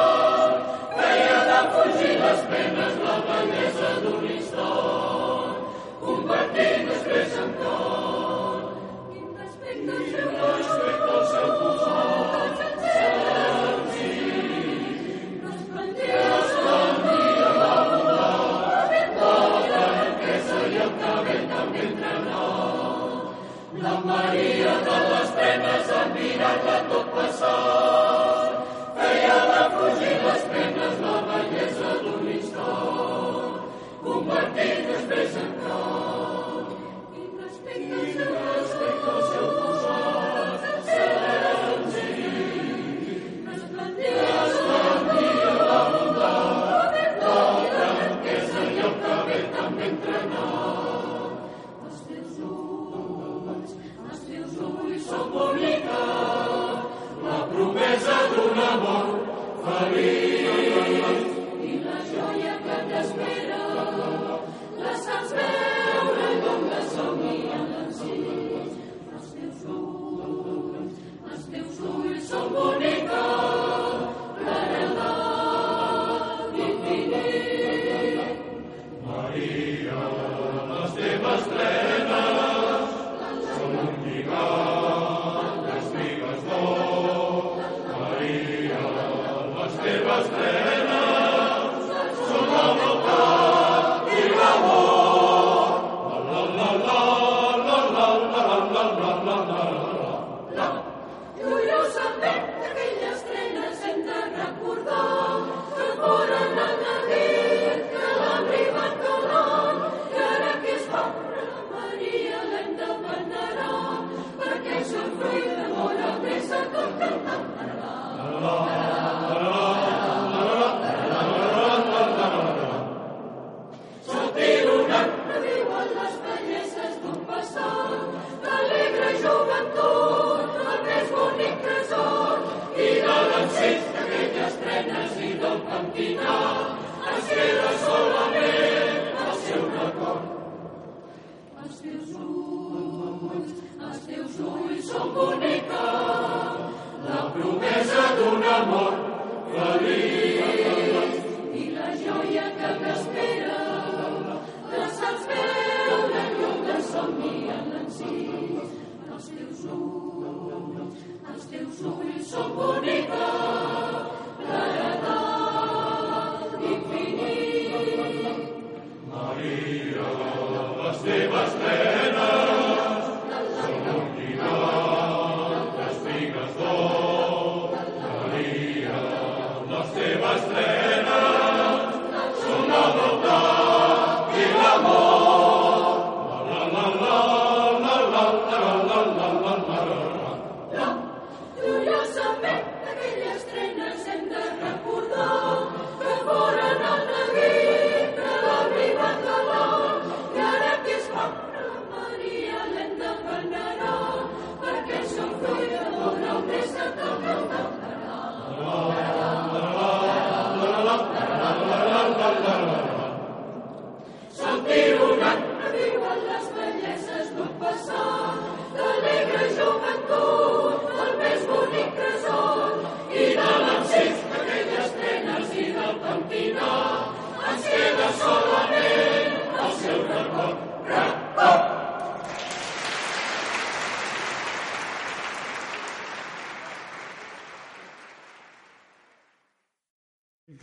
Jesus.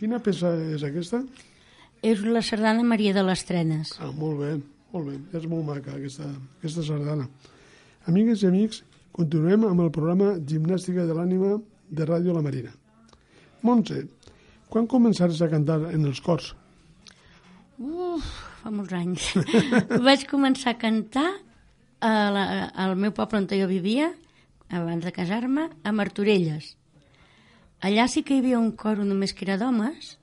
Quina peça és aquesta? És la sardana Maria de les Trenes. Ah, molt bé, molt bé. És molt maca aquesta, aquesta sardana. Amigues i amics, continuem amb el programa Gimnàstica de l'Ànima de Ràdio La Marina. Montse, quan començares a cantar en els cors? Uf, fa molts anys. Vaig començar a cantar a la, al meu poble on jo vivia, abans de casar-me, a Martorelles. Allà sí que hi havia un coro només que era d'homes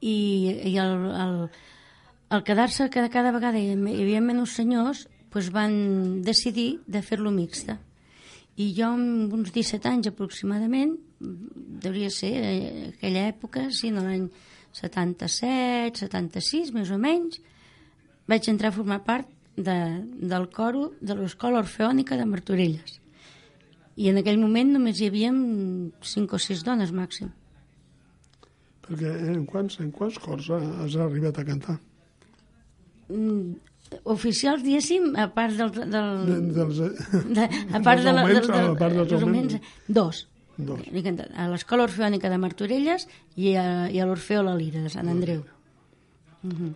i, i el, el, el quedar-se cada, cada vegada hi, havia menys senyors doncs van decidir de fer-lo mixta. I jo amb uns 17 anys aproximadament, devia ser eh, aquella època, sí, no l'any 77, 76, més o menys, vaig entrar a formar part de, del coro de l'Escola Orfeònica de Martorelles. I en aquell moment només hi havia 5 o 6 dones màxim. Perquè en quants, en quants cors has arribat a cantar? Mm, oficials, diguéssim, a part del... del de, dels, de, a part, de, la, augments, del, del, a part dels augments. Dos. Dos. A l'Escola Orfeònica de Martorelles i a, i a l'Orfeo La Lira de Sant Andreu. Uh -huh.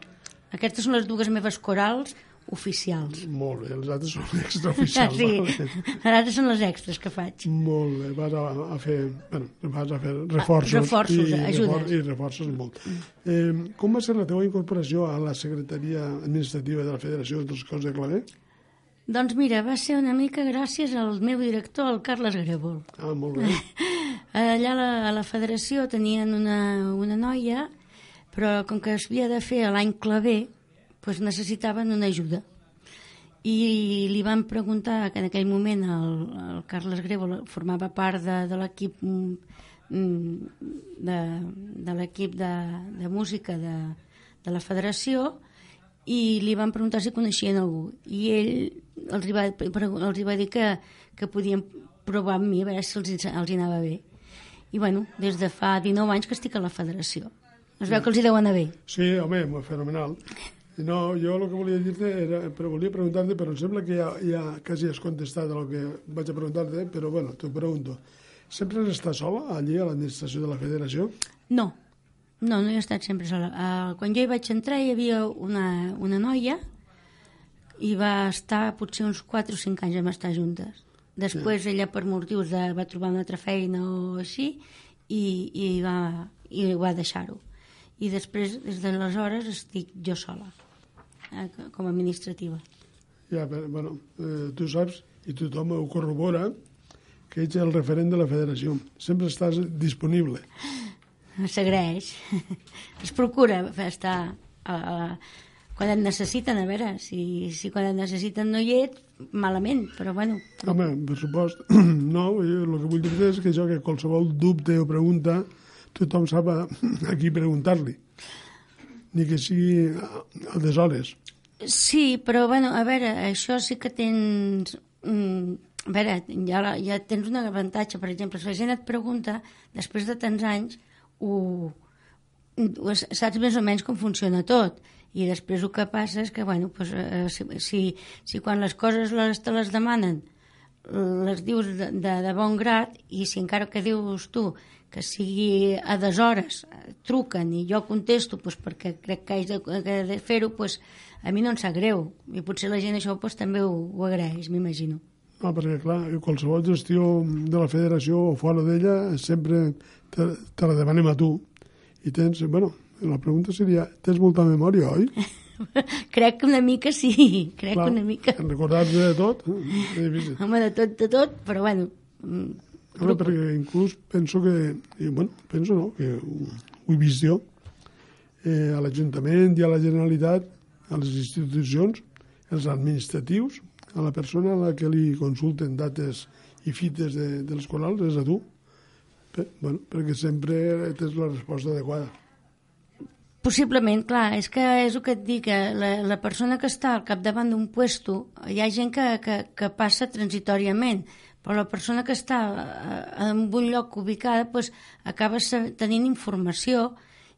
Aquestes són les dues meves corals oficials. Molt bé, els altres són extraoficials. sí, vale. les altres són les extras que faig. Molt bé, vas a, a fer, bueno, vas a fer reforços. Ah, reforços, i, ajudes. I reforços molt. Eh, com va ser la teva incorporació a la secretaria administrativa de la Federació dels Cors de Claver? Doncs mira, va ser una mica gràcies al meu director, el Carles Grèvol. Ah, molt bé. Allà a la, a la federació tenien una, una noia, però com que es havia de fer l'any claver, doncs necessitaven una ajuda. I li van preguntar que en aquell moment el, el Carles Grèvol formava part de, de l'equip mm, de, de l'equip de, de música de, de la federació i li van preguntar si coneixien algú i ell els va, els va dir que, que podien provar amb mi a veure si els, els hi anava bé i bueno, des de fa 19 anys que estic a la federació es veu que els hi deu anar bé Sí, home, fenomenal. No, jo el que volia dir-te era, però volia preguntar-te, però em sembla que ja, ja quasi has contestat el que vaig a preguntar-te, però bueno, t'ho pregunto. Sempre has estat sola allí a l'administració de la federació? No, no, no he estat sempre sola. Uh, quan jo hi vaig entrar hi havia una, una noia i va estar potser uns 4 o 5 anys vam estar juntes. Després ella per motius de, va trobar una altra feina o així i, i, va, i va deixar-ho. I després, des d'aleshores, estic jo sola, com a administrativa. Ja, però, bueno, eh, tu saps, i tothom ho corrobora, que ets el referent de la federació. Sempre estàs disponible. S'agraeix. Es procura estar a, a, quan et necessiten, a veure, si, si quan et necessiten no hi ets, malament, però bueno... Home, per supost, no, jo el que vull dir és que jo que qualsevol dubte o pregunta tothom sap a, a qui preguntar-li, ni que sigui a deshores. Sí, però bueno, a veure, això sí que tens... Mm, a veure, ja, ja tens un avantatge, per exemple, si la gent et pregunta, després de tants anys, ho, ho, saps més o menys com funciona tot i després el que passa és que bueno, pues, eh, si, si, si quan les coses les, te les demanen les dius de, de, de bon grat i si encara que dius tu que sigui a deshores truquen i jo contesto pues, perquè crec que haig de, de fer-ho pues, a mi no em sap greu i potser la gent això pues, també ho, ho agraeix, m'imagino No, perquè, clar, qualsevol gestió de la federació o fora d'ella sempre te, te la demanem a tu. I tens, bueno, la pregunta seria, tens molta memòria, oi? crec que una mica sí, crec clar, que una mica. Recordar-te de tot? Eh? Home, de tot, de tot, però bueno... Home, perquè inclús penso que, i, bueno, penso no, que ho, ho he vist jo, eh, a l'Ajuntament i a la Generalitat, a les institucions, els administratius, a la persona a la que li consulten dates i fites de, de les corals és a tu. Per, bueno, perquè sempre tens la resposta adequada. Possiblement, clar, és que és el que et dic, que la, la persona que està al capdavant d'un puesto, hi ha gent que, que, que passa transitòriament, però la persona que està eh, en un lloc ubicada pues, acaba tenint informació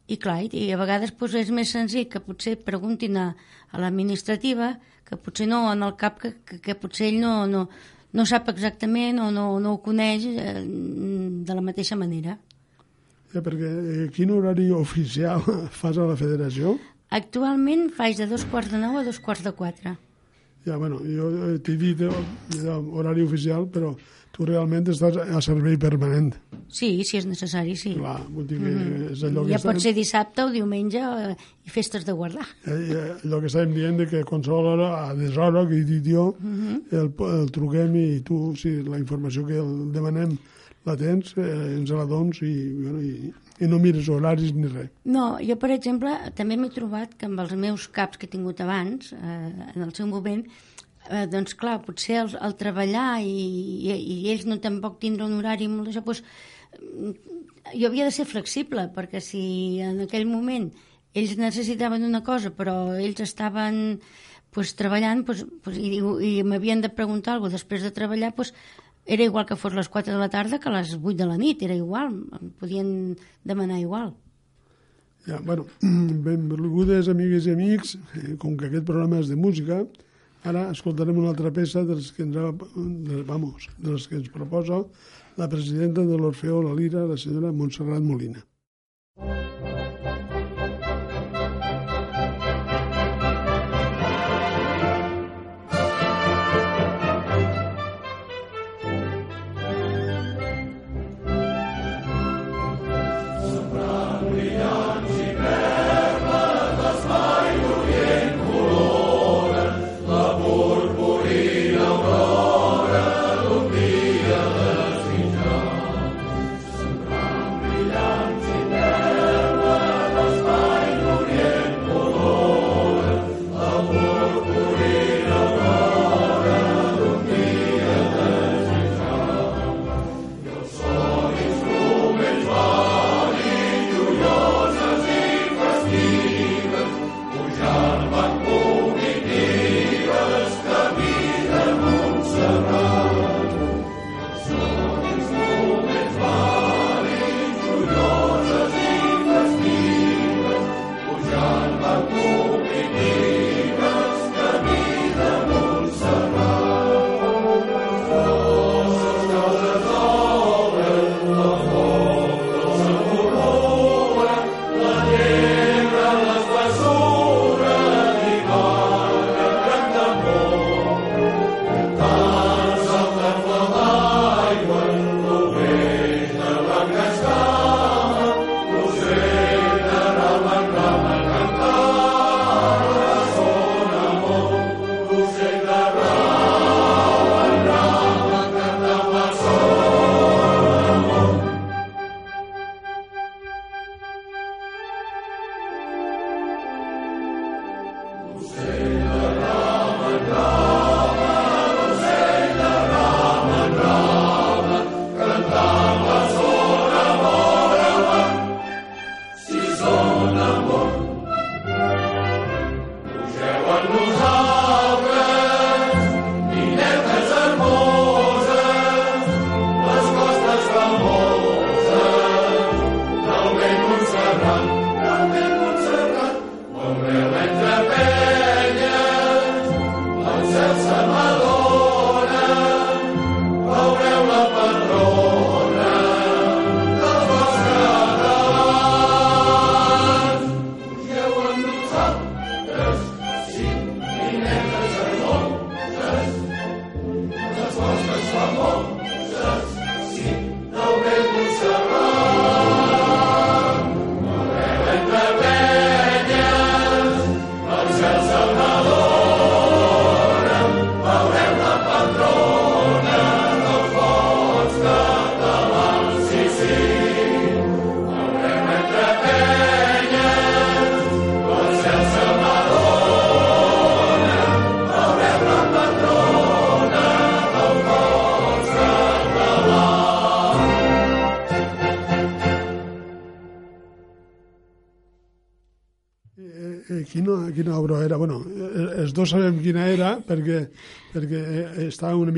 i clar, i a vegades pues, és més senzill que potser preguntin a, a l'administrativa que potser no en el cap que, que, que potser ell no, no, no sap exactament o no, no ho coneix eh, de la mateixa manera. Eh, perquè eh, quin horari oficial fas a la federació? Actualment faig de dos quarts de nou a dos quarts de quatre. Ja, bueno, jo eh, t'he dit horari oficial, però tu realment estàs a servei permanent. Sí, si és necessari, sí. Clar, vull dir que Mhm. és allò que Ja pot ser dissabte o diumenge eh, i festes de guardar. Eh, eh, allò que estàvem dient de que qualsevol hora, a deshora, que he dit jo, Mhm. el, el truquem i tu, si la informació que el demanem la tens, eh, ens la dones i, bueno, i, i no mires horaris ni res. No, jo, per exemple, també m'he trobat que amb els meus caps que he tingut abans, eh, en el seu moment, eh, doncs clar, potser el, el treballar i, i, i ells no tampoc tindre un horari molt d'això, doncs, mm, jo havia de ser flexible, perquè si en aquell moment ells necessitaven una cosa, però ells estaven pues, treballant pues, pues, i, i m'havien de preguntar alguna cosa després de treballar, pues, era igual que fos les 4 de la tarda que les 8 de la nit, era igual, podien demanar igual. Ja, bueno, benvingudes amigues i amics, eh, com que aquest programa és de música, ara escoltarem una altra peça dels que ens, de, vamos, dels que ens proposa la presidenta de l'Orfeó La Lira, la senyora Montserrat Molina.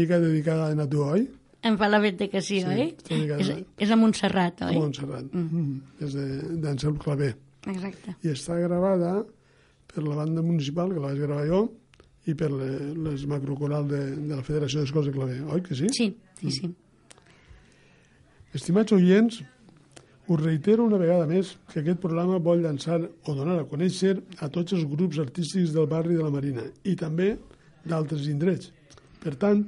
Mica dedicada a tu, oi? Em fa la veta que sí, Sí, oi? És, a- és a Montserrat, A oi? Montserrat. Mm. Mm. És d'Anselm Clavé. Exacte. I està gravada per la banda municipal, que la vaig gravar jo, i per le, les macrocoral de, de la Federació d'Escoles de Clavé, oi que sí? Sí, sí, sí. Estimats oients, Us reitero una vegada més que aquest programa vol llançar o donar a conèixer a tots els grups artístics del barri de la Marina i també d'altres indrets. Per tant,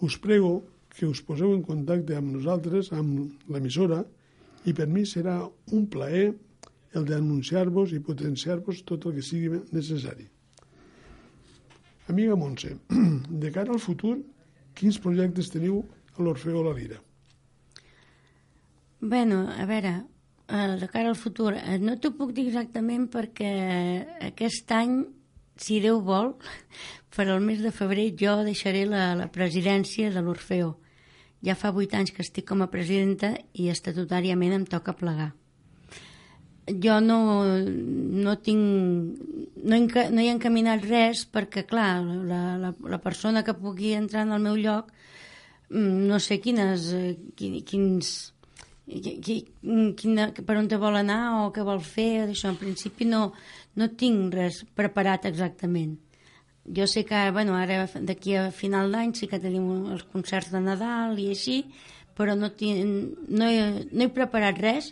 us prego que us poseu en contacte amb nosaltres, amb l'emissora, i per mi serà un plaer el d'anunciar-vos i potenciar-vos tot el que sigui necessari. Amiga Montse, de cara al futur, quins projectes teniu a l'Orfeo La Lira? Bueno, a veure, de cara al futur, eh, no t'ho puc dir exactament perquè aquest any, si Déu vol, per al mes de febrer jo deixaré la, la presidència de l'Orfeo. Ja fa vuit anys que estic com a presidenta i estatutàriament em toca plegar. Jo no, no tinc... No, he, no he encaminat res perquè, clar, la, la, la persona que pugui entrar en el meu lloc mm, no sé quines, eh, quins, quina, per on te vol anar o què vol fer, això. En principi no, no tinc res preparat exactament. Jo sé que, bueno, ara d'aquí a final d'any sí que tenim els concerts de Nadal i així, però no, tinc, no, he, no he preparat res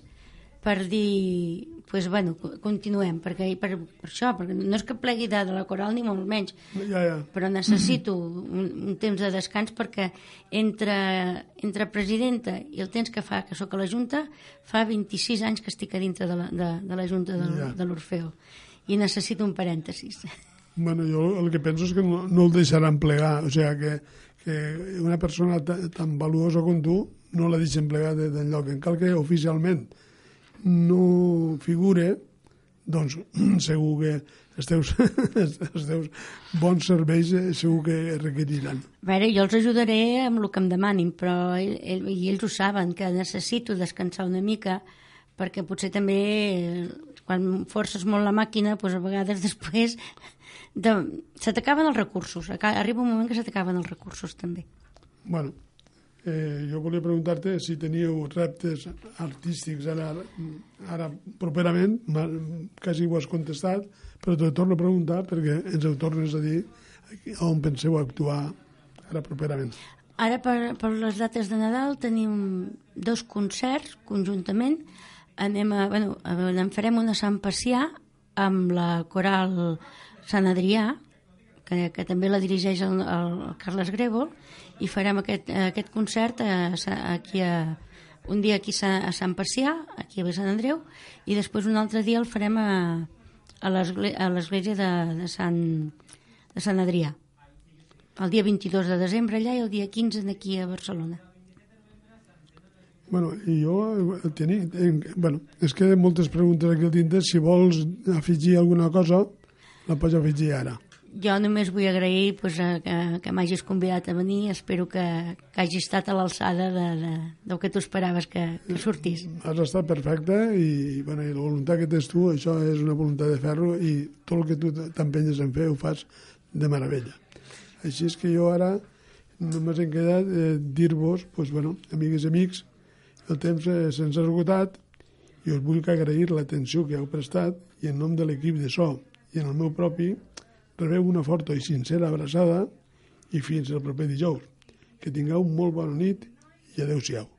per dir, pues, bueno, continuem, perquè per, per això, perquè no és que plegui de, de la coral ni molt menys, ja, ja. però necessito un, un temps de descans perquè entre, entre presidenta i el temps que fa que sóc a la Junta, fa 26 anys que estic a dintre de la, de, de la Junta de, Ja. de l'Orfeo i necessito un parèntesis. Bueno, jo el que penso és que no, no el deixaran plegar, o sigui que, que una persona ta- tan valuosa com tu no la deixen plegar de- d'enlloc, en cal que oficialment no figure, doncs segur que els teus, els teus bons serveis eh, segur que requeriran. A veure, jo els ajudaré amb el que em demanin, però ell, ell, i ells ho saben, que necessito descansar una mica, perquè potser també quan forces molt la màquina, doncs a vegades després de, se t'acaben els recursos. Arriba un moment que se t'acaben els recursos, també. Bueno, eh, jo volia preguntar-te si teníeu reptes artístics ara, ara properament, quasi ho has contestat, però te torno a preguntar perquè ens ho tornes a dir on penseu actuar ara properament. Ara, per, per les dates de Nadal, tenim dos concerts conjuntament. Anem a, bueno, en farem una Sant Pacià amb la coral Sant Adrià, que, que també la dirigeix el, el Carles Grèvol, i farem aquest, aquest concert a, aquí a, un dia aquí a Sa- a Sant Pacià, aquí a Sant Andreu, i després un altre dia el farem a, a l'església de, de, Sant, de Sant Adrià el dia 22 de desembre allà i el dia 15 aquí a Barcelona. Bueno, i jo eh, tenia, eh, bueno, es queden moltes preguntes aquí al tinte. Si vols afegir alguna cosa, la pots afegir ara. Jo només vull agrair pues, a, que, que m'hagis convidat a venir. Espero que, que hagi estat a l'alçada de, de, del que tu esperaves que, que sortís. Has estat perfecte i, bueno, i la voluntat que tens tu, això és una voluntat de ferro i tot el que tu t'empenyes en fer ho fas de meravella. Així és que jo ara només em queda eh, dir-vos, pues, bueno, amigues i amics, el temps se'ns ha esgotat i us vull agrair l'atenció que heu prestat i en nom de l'equip de so i en el meu propi rebeu una forta i sincera abraçada i fins el proper dijous. Que tingueu molt bona nit i adeu-siau.